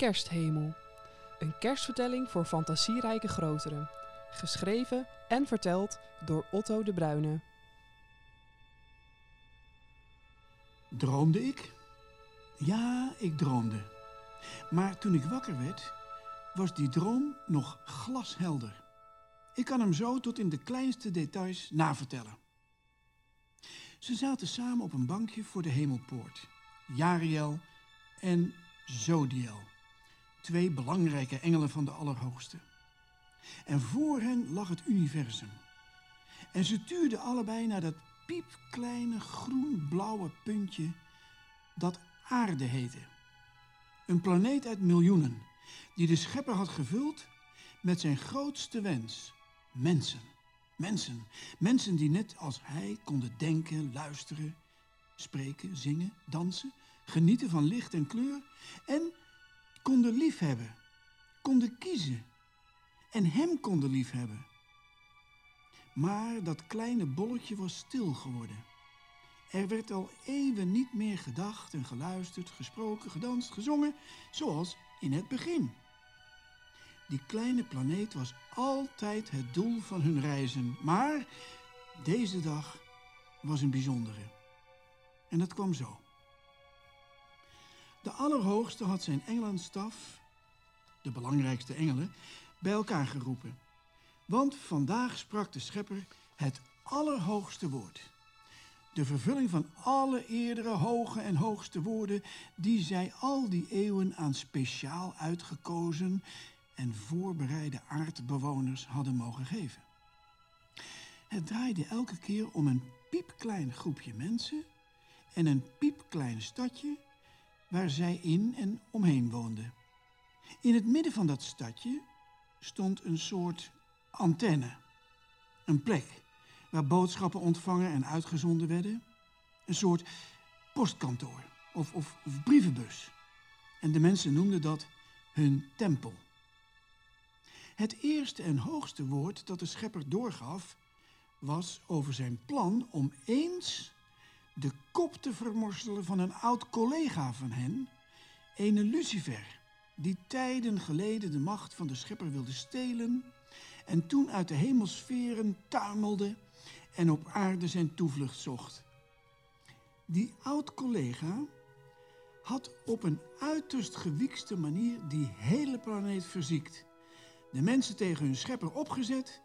Kersthemel. Een kerstvertelling voor fantasierijke groteren. Geschreven en verteld door Otto de Bruyne. Droomde ik? Ja, ik droomde. Maar toen ik wakker werd, was die droom nog glashelder. Ik kan hem zo tot in de kleinste details navertellen. Ze zaten samen op een bankje voor de hemelpoort. Jariel en Zodiel. Twee belangrijke engelen van de Allerhoogste. En voor hen lag het universum. En ze tuurden allebei naar dat piepkleine groen-blauwe puntje dat aarde heette. Een planeet uit miljoenen, die de schepper had gevuld met zijn grootste wens: mensen. Mensen. Mensen die net als hij konden denken, luisteren, spreken, zingen, dansen, genieten van licht en kleur en konden liefhebben, konden kiezen en hem konden liefhebben. Maar dat kleine bolletje was stil geworden. Er werd al eeuwen niet meer gedacht en geluisterd, gesproken, gedanst, gezongen, zoals in het begin. Die kleine planeet was altijd het doel van hun reizen, maar deze dag was een bijzondere. En dat kwam zo. De Allerhoogste had zijn engelenstaf, de belangrijkste engelen, bij elkaar geroepen. Want vandaag sprak de schepper het allerhoogste woord. De vervulling van alle eerdere hoge en hoogste woorden die zij al die eeuwen aan speciaal uitgekozen en voorbereide aardbewoners hadden mogen geven. Het draaide elke keer om een piepklein groepje mensen en een piepklein stadje waar zij in en omheen woonden. In het midden van dat stadje stond een soort antenne. Een plek waar boodschappen ontvangen en uitgezonden werden. Een soort postkantoor of, of, brievenbus. En de mensen noemden dat hun tempel. Het eerste en hoogste woord dat de schepper doorgaf was over zijn plan om eens de kop te vermorselen van een oud collega van hen, ene Lucifer, die tijden geleden de macht van de schepper wilde stelen en toen uit de hemelsferen tuimelde en op aarde zijn toevlucht zocht. Die oud collega had op een uiterst gewiekste manier die hele planeet verziekt. De mensen tegen hun schepper opgezet,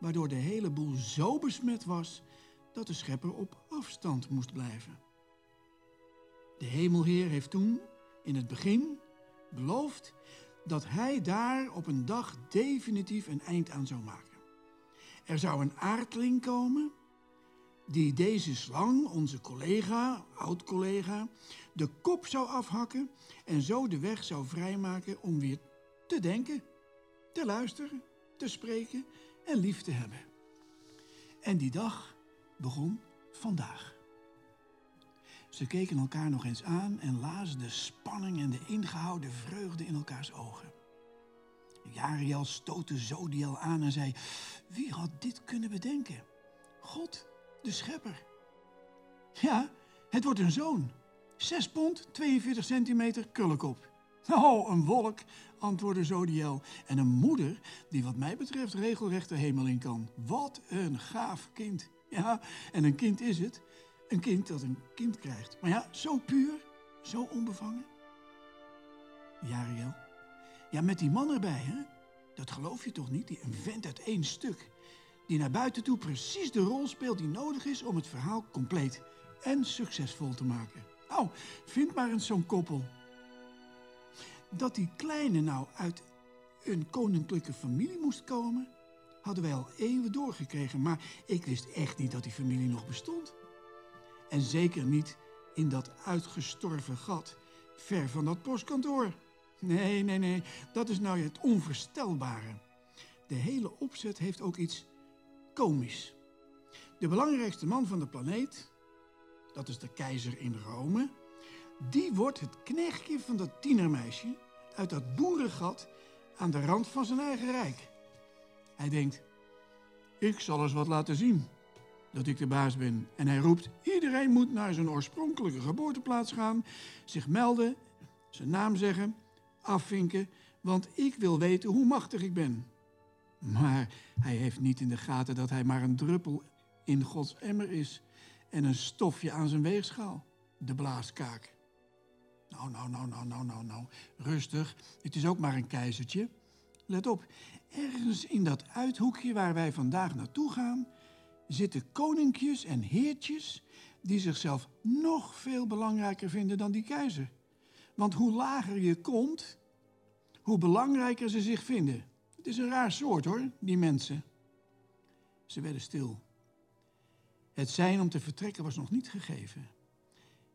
waardoor de hele boel zo besmet was dat de schepper op afstand moest blijven. De hemelheer heeft toen, in het begin, beloofd dat hij daar op een dag definitief een eind aan zou maken. Er zou een aardling komen die deze slang, onze collega, oud-collega, de kop zou afhakken en zo de weg zou vrijmaken om weer te denken, te luisteren, te spreken en lief te hebben. En die dag begon vandaag. Ze keken elkaar nog eens aan en lazen de spanning en de ingehouden vreugde in elkaars ogen. Jariel stootte Zodiel aan en zei: Wie had dit kunnen bedenken? God, de schepper. Ja, het wordt een zoon. Zes pond, 42 centimeter, krullenkop. Oh, een wolk, antwoordde Zodiel. En een moeder die wat mij betreft regelrecht de hemel in kan. Wat een gaaf kind. Ja, en een kind is het. Een kind dat een kind krijgt. Maar ja, zo puur, zo onbevangen. Jariel. Ja, met die man erbij, hè? Dat geloof je toch niet? Die een vent uit één stuk. Die naar buiten toe precies de rol speelt die nodig is om het verhaal compleet en succesvol te maken. Nou, vind maar eens zo'n koppel. Dat die kleine nou uit een koninklijke familie moest komen, hadden wij al eeuwen doorgekregen. Maar ik wist echt niet dat die familie nog bestond. En zeker niet in dat uitgestorven gat, ver van dat postkantoor. Nee, nee, nee, dat is nou het onvoorstelbare. De hele opzet heeft ook iets komisch. De belangrijkste man van de planeet, dat is de keizer in Rome, die wordt het knechtje van dat tienermeisje uit dat boerengat aan de rand van zijn eigen rijk. Hij denkt, ik zal eens wat laten zien dat ik de baas ben. En hij roept, iedereen moet naar zijn oorspronkelijke geboorteplaats gaan, zich melden, zijn naam zeggen, afvinken, want ik wil weten hoe machtig ik ben. Maar hij heeft niet in de gaten dat hij maar een druppel in Gods emmer is en een stofje aan zijn weegschaal, de blaaskaak. Nou, nou, nou, nou, nou, nou, nou, rustig. Het is ook maar een keizertje. Let op, ergens in dat uithoekje waar wij vandaag naartoe gaan, zitten koninkjes en heertjes die zichzelf nog veel belangrijker vinden dan die keizer. Want hoe lager je komt, hoe belangrijker ze zich vinden. Het is een raar soort hoor, die mensen. Ze werden stil. Het zijn om te vertrekken was nog niet gegeven.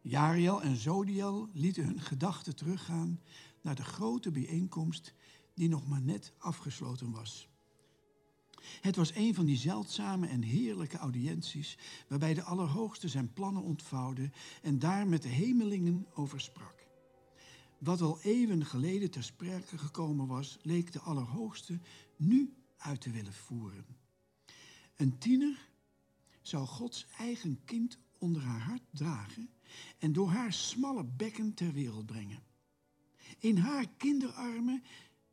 Jariel en Zodiel lieten hun gedachten teruggaan naar de grote bijeenkomst die nog maar net afgesloten was. Het was een van die zeldzame en heerlijke audiënties waarbij de Allerhoogste zijn plannen ontvouwde en daar met de hemelingen over sprak. Wat al eeuwen geleden ter sprake gekomen was, leek de Allerhoogste nu uit te willen voeren. Een tiener zou Gods eigen kind onder haar hart dragen en door haar smalle bekken ter wereld brengen. In haar kinderarmen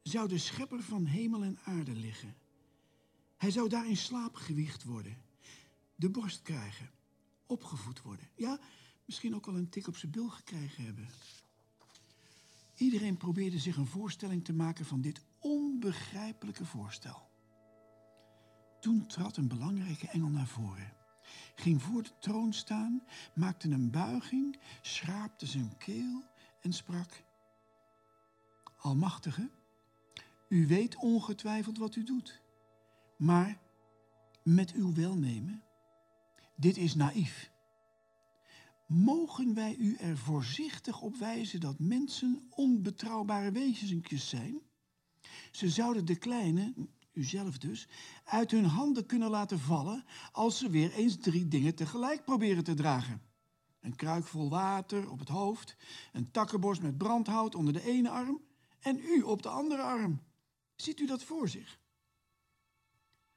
zou de schepper van hemel en aarde liggen. Hij zou daar in slaap gewiegd worden, de borst krijgen, opgevoed worden. Ja, misschien ook wel een tik op zijn bil gekregen hebben. Iedereen probeerde zich een voorstelling te maken van dit onbegrijpelijke voorstel. Toen trad een belangrijke engel naar voren, ging voor de troon staan, maakte een buiging, schraapte zijn keel en sprak: Almachtige, u weet ongetwijfeld wat u doet, maar met uw welnemen, dit is naïef. Mogen wij u er voorzichtig op wijzen dat mensen onbetrouwbare wezentjes zijn? Ze zouden de kleine, uzelf dus, uit hun handen kunnen laten vallen als ze weer eens drie dingen tegelijk proberen te dragen. Een kruik vol water op het hoofd, een takkenborst met brandhout onder de ene arm en u op de andere arm. Ziet u dat voor zich?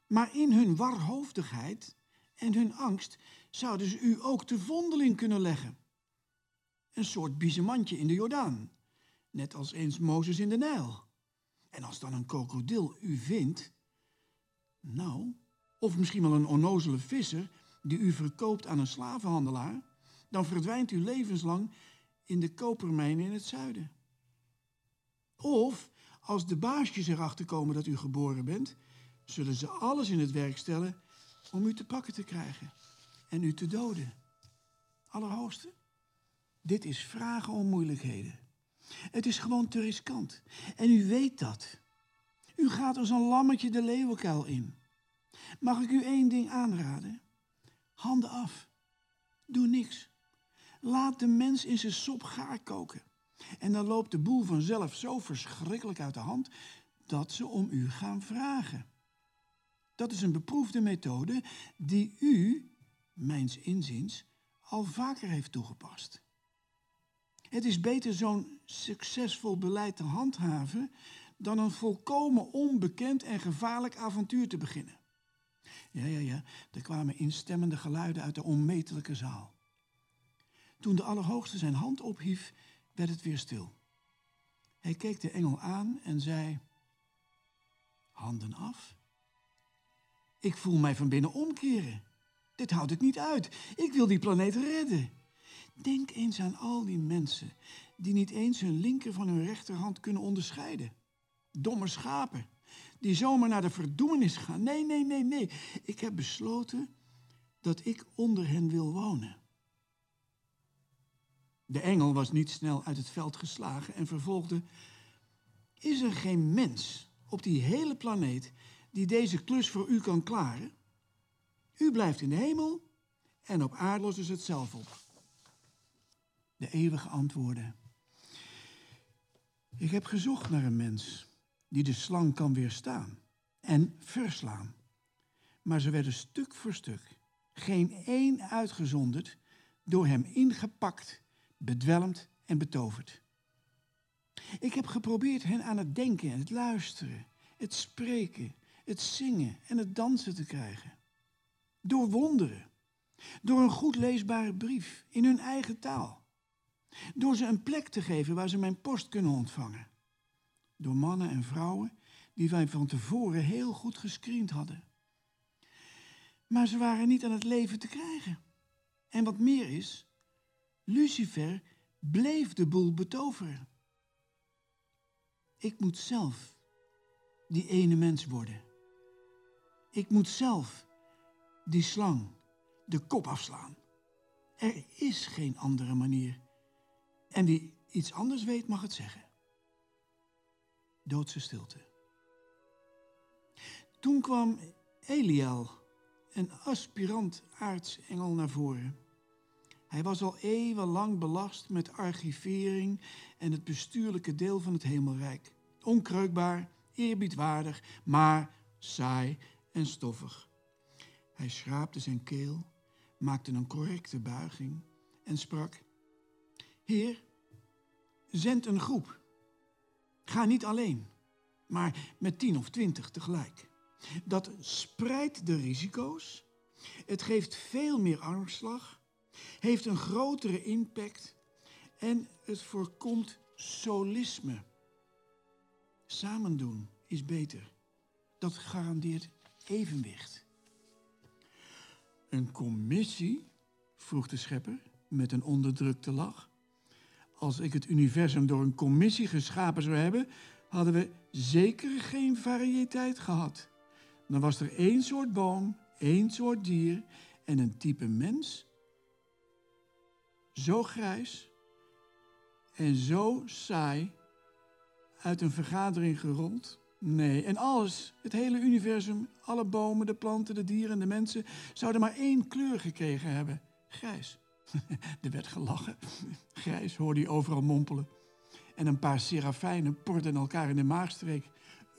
Maar in hun warhoofdigheid en hun angst zouden ze u ook te vondeling kunnen leggen. Een soort biesemantje in de Jordaan, net als eens Mozes in de Nijl. En als dan een krokodil u vindt, nou, of misschien wel een onnozele visser die u verkoopt aan een slavenhandelaar, dan verdwijnt u levenslang in de kopermijnen in het zuiden. Of als de baasjes erachter komen dat u geboren bent, zullen ze alles in het werk stellen om u te pakken te krijgen en u te doden. Allerhoogste, dit is vragen om moeilijkheden. Het is gewoon te riskant. En u weet dat. U gaat als een lammetje de leeuwenkuil in. Mag ik u één ding aanraden? Handen af. Doe niks. Laat de mens in zijn sop gaar koken. En dan loopt de boel vanzelf zo verschrikkelijk uit de hand dat ze om u gaan vragen. Dat is een beproefde methode die u, mijns inziens, al vaker heeft toegepast. Het is beter zo'n succesvol beleid te handhaven dan een volkomen onbekend en gevaarlijk avontuur te beginnen. Ja, ja, ja, er kwamen instemmende geluiden uit de onmetelijke zaal. Toen de Allerhoogste zijn hand ophief, werd het weer stil. Hij keek de engel aan en zei: Handen af. Ik voel mij van binnen omkeren. Dit houd ik niet uit. Ik wil die planeet redden. Denk eens aan al die mensen die niet eens hun linker van hun rechterhand kunnen onderscheiden. Domme schapen, die zomaar naar de verdoemenis gaan. Nee, nee, nee, nee. Ik heb besloten dat ik onder hen wil wonen. De engel was niet snel uit het veld geslagen en vervolgde: Is er geen mens op die hele planeet die deze klus voor u kan klaren? U blijft in de hemel en op aarde lost dus het zelf op. De eeuwige antwoordde: Ik heb gezocht naar een mens die de slang kan weerstaan en verslaan. Maar ze werden stuk voor stuk, geen één uitgezonderd, door hem ingepakt, bedwelmd en betoverd. Ik heb geprobeerd hen aan het denken en het luisteren, het spreken, het zingen en het dansen te krijgen. Door wonderen, door een goed leesbare brief in hun eigen taal. Door ze een plek te geven waar ze mijn post kunnen ontvangen. door mannen en vrouwen die wij van tevoren heel goed gescreend hadden. Maar ze waren niet aan het leven te krijgen. En wat meer is, Lucifer bleef de boel betoveren. Ik moet zelf die ene mens worden. Ik moet zelf die slang de kop afslaan. Er is geen andere manier. En wie iets anders weet, mag het zeggen. Doodse stilte. Toen kwam Eliel, een aspirant aartsengel, naar voren. Hij was al eeuwenlang belast met archivering en het bestuurlijke deel van het hemelrijk. Onkreukbaar, eerbiedwaardig, maar saai en stoffig. Hij schraapte zijn keel, maakte een correcte buiging en sprak: Heer, zend een groep. Ga niet alleen, maar met tien of twintig tegelijk. Dat spreidt de risico's. Het geeft veel meer armslag, heeft een grotere impact en het voorkomt solisme. Samen doen is beter. Dat garandeert evenwicht. Een commissie? vroeg de schepper met een onderdrukte lach. Als ik het universum door een commissie geschapen zou hebben, hadden we zeker geen variëteit gehad. Dan was er één soort boom, één soort dier en een type mens. Zo grijs en zo saai uit een vergadering gerold. Nee, en alles, het hele universum, alle bomen, de planten, de dieren en de mensen, zouden maar één kleur gekregen hebben: grijs. er werd gelachen. Grijs hoorde hij overal mompelen. En een paar serafijnen porden elkaar in de maagstreek.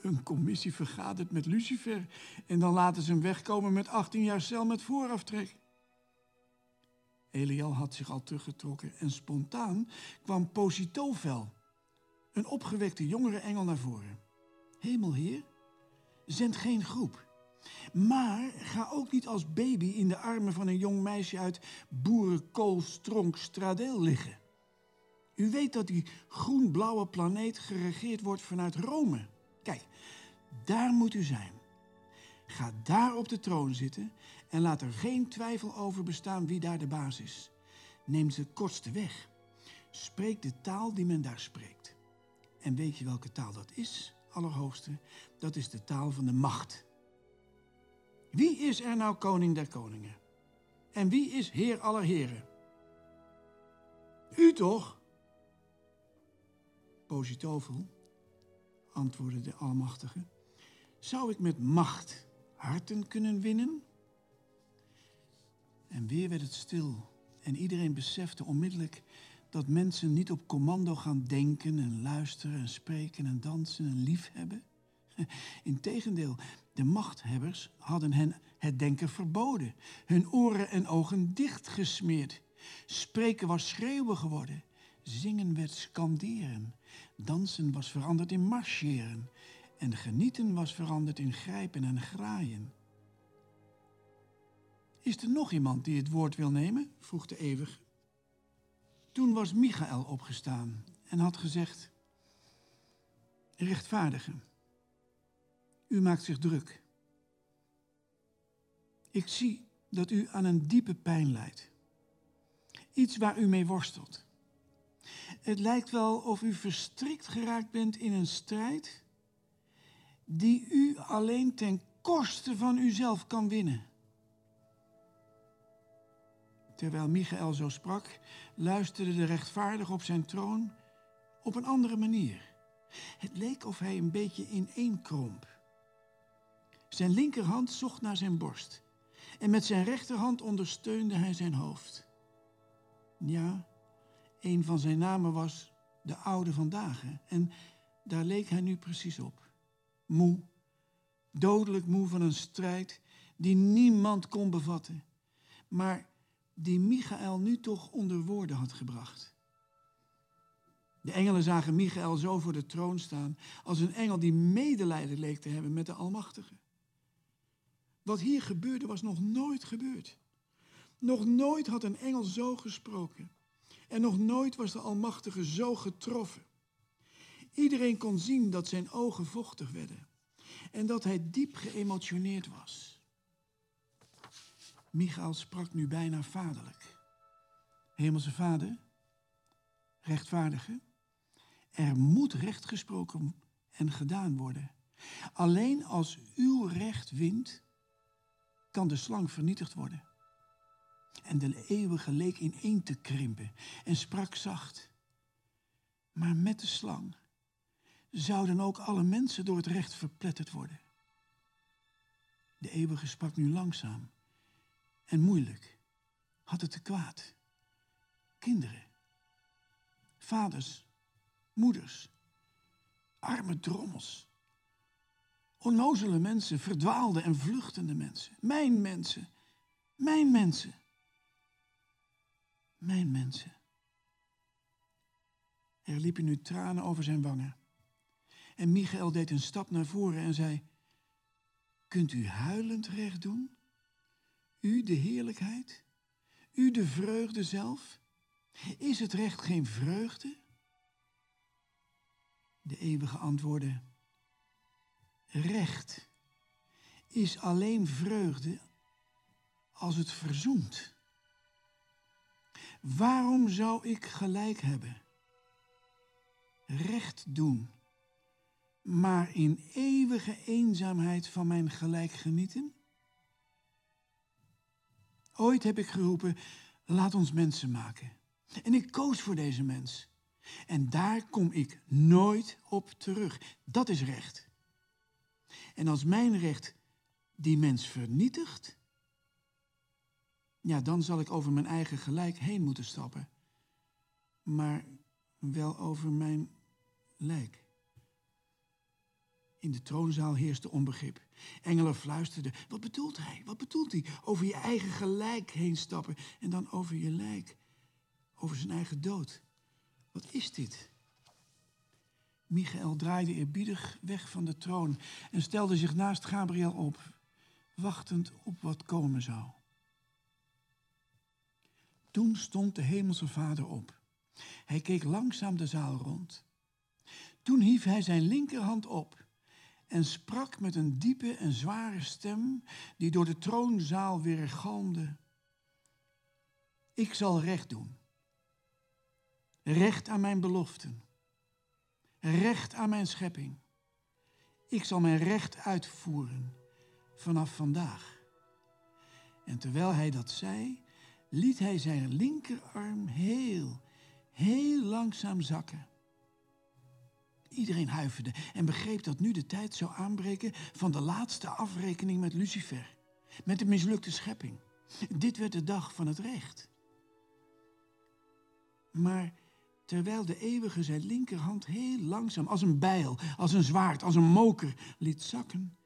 Een commissie vergadert met Lucifer. En dan laten ze hem wegkomen met 18 jaar cel met vooraftrek. Eliel had zich al teruggetrokken en spontaan kwam Positovel, een opgewekte jongere engel, naar voren. Hemelheer, zend geen groep. Maar ga ook niet als baby in de armen van een jong meisje uit Boerenkoolstronk Stradeel liggen. U weet dat die groen-blauwe planeet geregeerd wordt vanuit Rome. Kijk, daar moet u zijn. Ga daar op de troon zitten en laat er geen twijfel over bestaan wie daar de baas is. Neem de kortste weg. Spreek de taal die men daar spreekt. En weet je welke taal dat is, Allerhoogste? Dat is de taal van de macht. Wie is er nou koning der koningen? En wie is heer aller heren? U toch? Positovel, antwoordde de Almachtige. Zou ik met macht harten kunnen winnen? En weer werd het stil en iedereen besefte onmiddellijk dat mensen niet op commando gaan denken en luisteren en spreken en dansen en liefhebben. Integendeel, de machthebbers hadden hen het denken verboden, hun oren en ogen dichtgesmeerd. Spreken was schreeuwen geworden, zingen werd skanderen, dansen was veranderd in marcheren en genieten was veranderd in grijpen en graaien. Is er nog iemand die het woord wil nemen? vroeg de eeuwige. Toen was Michael opgestaan en had gezegd: Rechtvaardige, u maakt zich druk. Ik zie dat u aan een diepe pijn lijdt. Iets waar u mee worstelt. Het lijkt wel of u verstrikt geraakt bent in een strijd die u alleen ten koste van uzelf kan winnen. Terwijl Michael zo sprak, luisterde de rechtvaardige op zijn troon op een andere manier. Het leek of hij een beetje ineenkromp. Zijn linkerhand zocht naar zijn borst en met zijn rechterhand ondersteunde hij zijn hoofd. Ja, een van zijn namen was de oude vandaag en daar leek hij nu precies op. Moe, dodelijk moe van een strijd die niemand kon bevatten, maar die Michael nu toch onder woorden had gebracht. De engelen zagen Michael zo voor de troon staan als een engel die medelijden leek te hebben met de Almachtige. Wat hier gebeurde was nog nooit gebeurd. Nog nooit had een engel zo gesproken. En nog nooit was de Almachtige zo getroffen. Iedereen kon zien dat zijn ogen vochtig werden en dat hij diep geëmotioneerd was. Michael sprak nu bijna vaderlijk. Hemelse Vader, rechtvaardige, er moet recht gesproken en gedaan worden. Alleen als uw recht wint, kan de slang vernietigd worden. En de eeuwige leek ineen te krimpen en sprak zacht. Maar met de slang zouden ook alle mensen door het recht verpletterd worden. De eeuwige sprak nu langzaam en moeilijk, had het te kwaad. Kinderen, vaders, moeders, arme drommels, onnozele mensen, verdwaalde en vluchtende mensen, mijn mensen, mijn mensen, mijn mensen. Er liepen nu tranen over zijn wangen. En Michael deed een stap naar voren en zei: Kunt u huilend recht doen? U de heerlijkheid? U de vreugde zelf? Is het recht geen vreugde? De eeuwige antwoordde: Recht is alleen vreugde als het verzoent. Waarom zou ik gelijk hebben? Recht doen maar in eeuwige eenzaamheid van mijn gelijk genieten? Ooit heb ik geroepen, laat ons mensen maken. En ik koos voor deze mens. En daar kom ik nooit op terug. Dat is recht. En als mijn recht die mens vernietigt, ja, dan zal ik over mijn eigen gelijk heen moeten stappen. Maar wel over mijn lijk. In de troonzaal heerste onbegrip. Engelen fluisterden. Wat bedoelt hij? Wat bedoelt hij? Over je eigen gelijk heen stappen en dan over je lijk. Over zijn eigen dood. Wat is dit? Michael draaide eerbiedig weg van de troon en stelde zich naast Gabriel op, wachtend op wat komen zou. Toen stond de hemelse vader op. Hij keek langzaam de zaal rond. Toen hief hij zijn linkerhand op en sprak met een diepe en zware stem die door de troonzaal weergalmde. Ik zal recht doen. Recht aan mijn beloften. Recht aan mijn schepping. Ik zal mijn recht uitvoeren vanaf vandaag. En terwijl hij dat zei, liet hij zijn linkerarm heel, heel langzaam zakken. Iedereen huiverde en begreep dat nu de tijd zou aanbreken van de laatste afrekening met Lucifer, met de mislukte schepping. Dit werd de dag van het recht. Maar terwijl de eeuwige zijn linkerhand heel langzaam, als een bijl, als een zwaard, als een moker, liet zakken,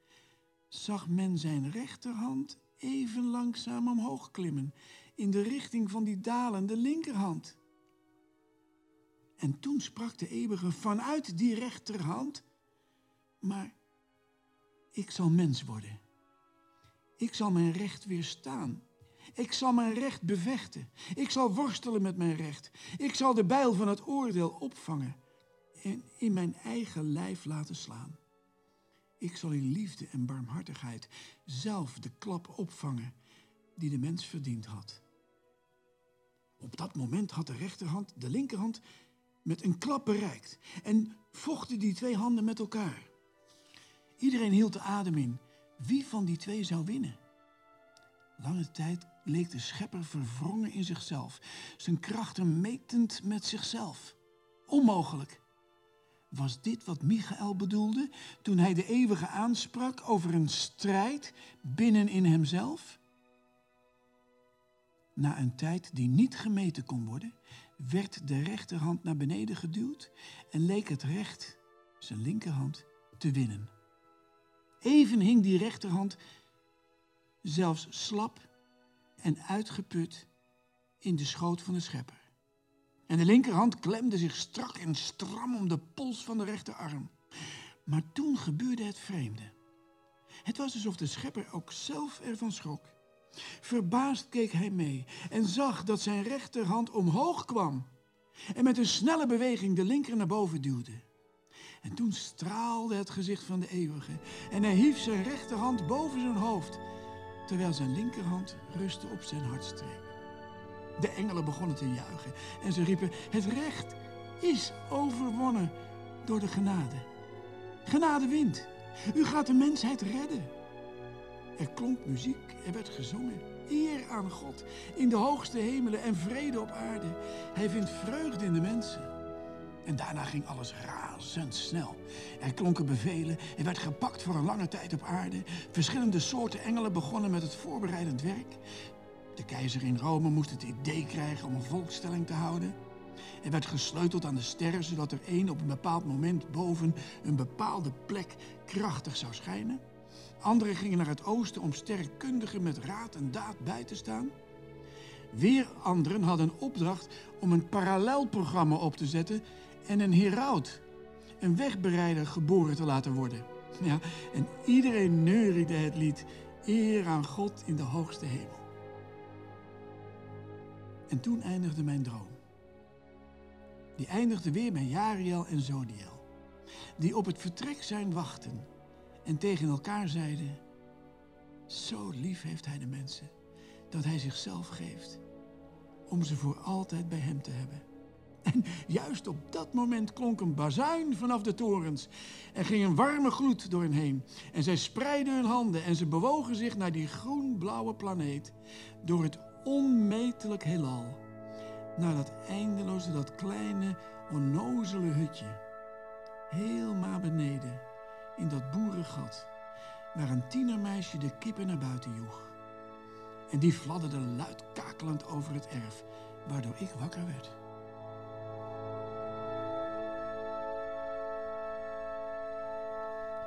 zag men zijn rechterhand even langzaam omhoog klimmen in de richting van die dalende linkerhand. En toen sprak de eeuwige vanuit die rechterhand, maar ik zal mens worden. Ik zal mijn recht weerstaan. Ik zal mijn recht bevechten. Ik zal worstelen met mijn recht. Ik zal de bijl van het oordeel opvangen en in mijn eigen lijf laten slaan. Ik zal in liefde en barmhartigheid zelf de klap opvangen die de mens verdiend had. Op dat moment had de rechterhand de linkerhand met een klap bereikt en vochten die twee handen met elkaar. Iedereen hield de adem in. Wie van die twee zou winnen? Lange tijd leek de schepper verwrongen in zichzelf, zijn krachten metend met zichzelf. Onmogelijk. Was dit wat Michael bedoelde toen hij de eeuwige aansprak over een strijd binnen in hemzelf? Na een tijd die niet gemeten kon worden, werd de rechterhand naar beneden geduwd en leek het recht, zijn linkerhand, te winnen. Even hing die rechterhand zelfs slap en uitgeput in de schoot van de schepper. En de linkerhand klemde zich strak en stram om de pols van de rechterarm. Maar toen gebeurde het vreemde. Het was alsof de schepper ook zelf ervan schrok. Verbaasd keek hij mee en zag dat zijn rechterhand omhoog kwam en met een snelle beweging de linker naar boven duwde. En toen straalde het gezicht van de eeuwige en hij hief zijn rechterhand boven zijn hoofd, terwijl zijn linkerhand rustte op zijn hartstreek. De engelen begonnen te juichen en ze riepen, het recht is overwonnen door de genade. Genade wint. U gaat de mensheid redden. Er klonk muziek, er werd gezongen. Eer aan God in de hoogste hemelen en vrede op aarde. Hij vindt vreugde in de mensen. En daarna ging alles razendsnel. Er klonken bevelen, er werd gepakt voor een lange tijd op aarde. Verschillende soorten engelen begonnen met het voorbereidend werk. De keizer in Rome moest het idee krijgen om een volkstelling te houden. Er werd gesleuteld aan de sterren, zodat er één op een bepaald moment boven een bepaalde plek krachtig zou schijnen. Anderen gingen naar het oosten om sterrenkundigen met raad en daad bij te staan. Weer anderen hadden een opdracht om een parallelprogramma op te zetten en een heraut, een wegbereider, geboren te laten worden. Ja, en iedereen neuriede het lied Eer aan God in de hoogste hemel. En toen eindigde mijn droom. Die eindigde weer met Jariel en Zodiel, die op het vertrek zijn wachten en tegen elkaar zeiden: Zo lief heeft hij de mensen dat hij zichzelf geeft om ze voor altijd bij hem te hebben. En juist op dat moment klonk een bazuin vanaf de torens. Er ging een warme gloed door hen heen. En zij spreidden hun handen en ze bewogen zich naar die groen-blauwe planeet. Door het onmetelijk heelal. Naar dat eindeloze, dat kleine, onnozele hutje. Helemaal beneden, in dat boerengat. Waar een tienermeisje de kippen naar buiten joeg. En die fladderde luid kakelend over het erf, waardoor ik wakker werd.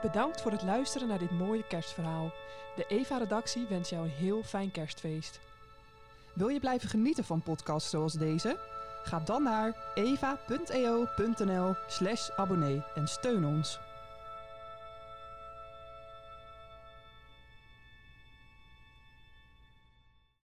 Bedankt voor het luisteren naar dit mooie kerstverhaal. De Eva-redactie wens jou een heel fijn kerstfeest. Wil je blijven genieten van podcasts zoals deze? Ga dan naar eva.eo.nl slash abonnee en steun ons.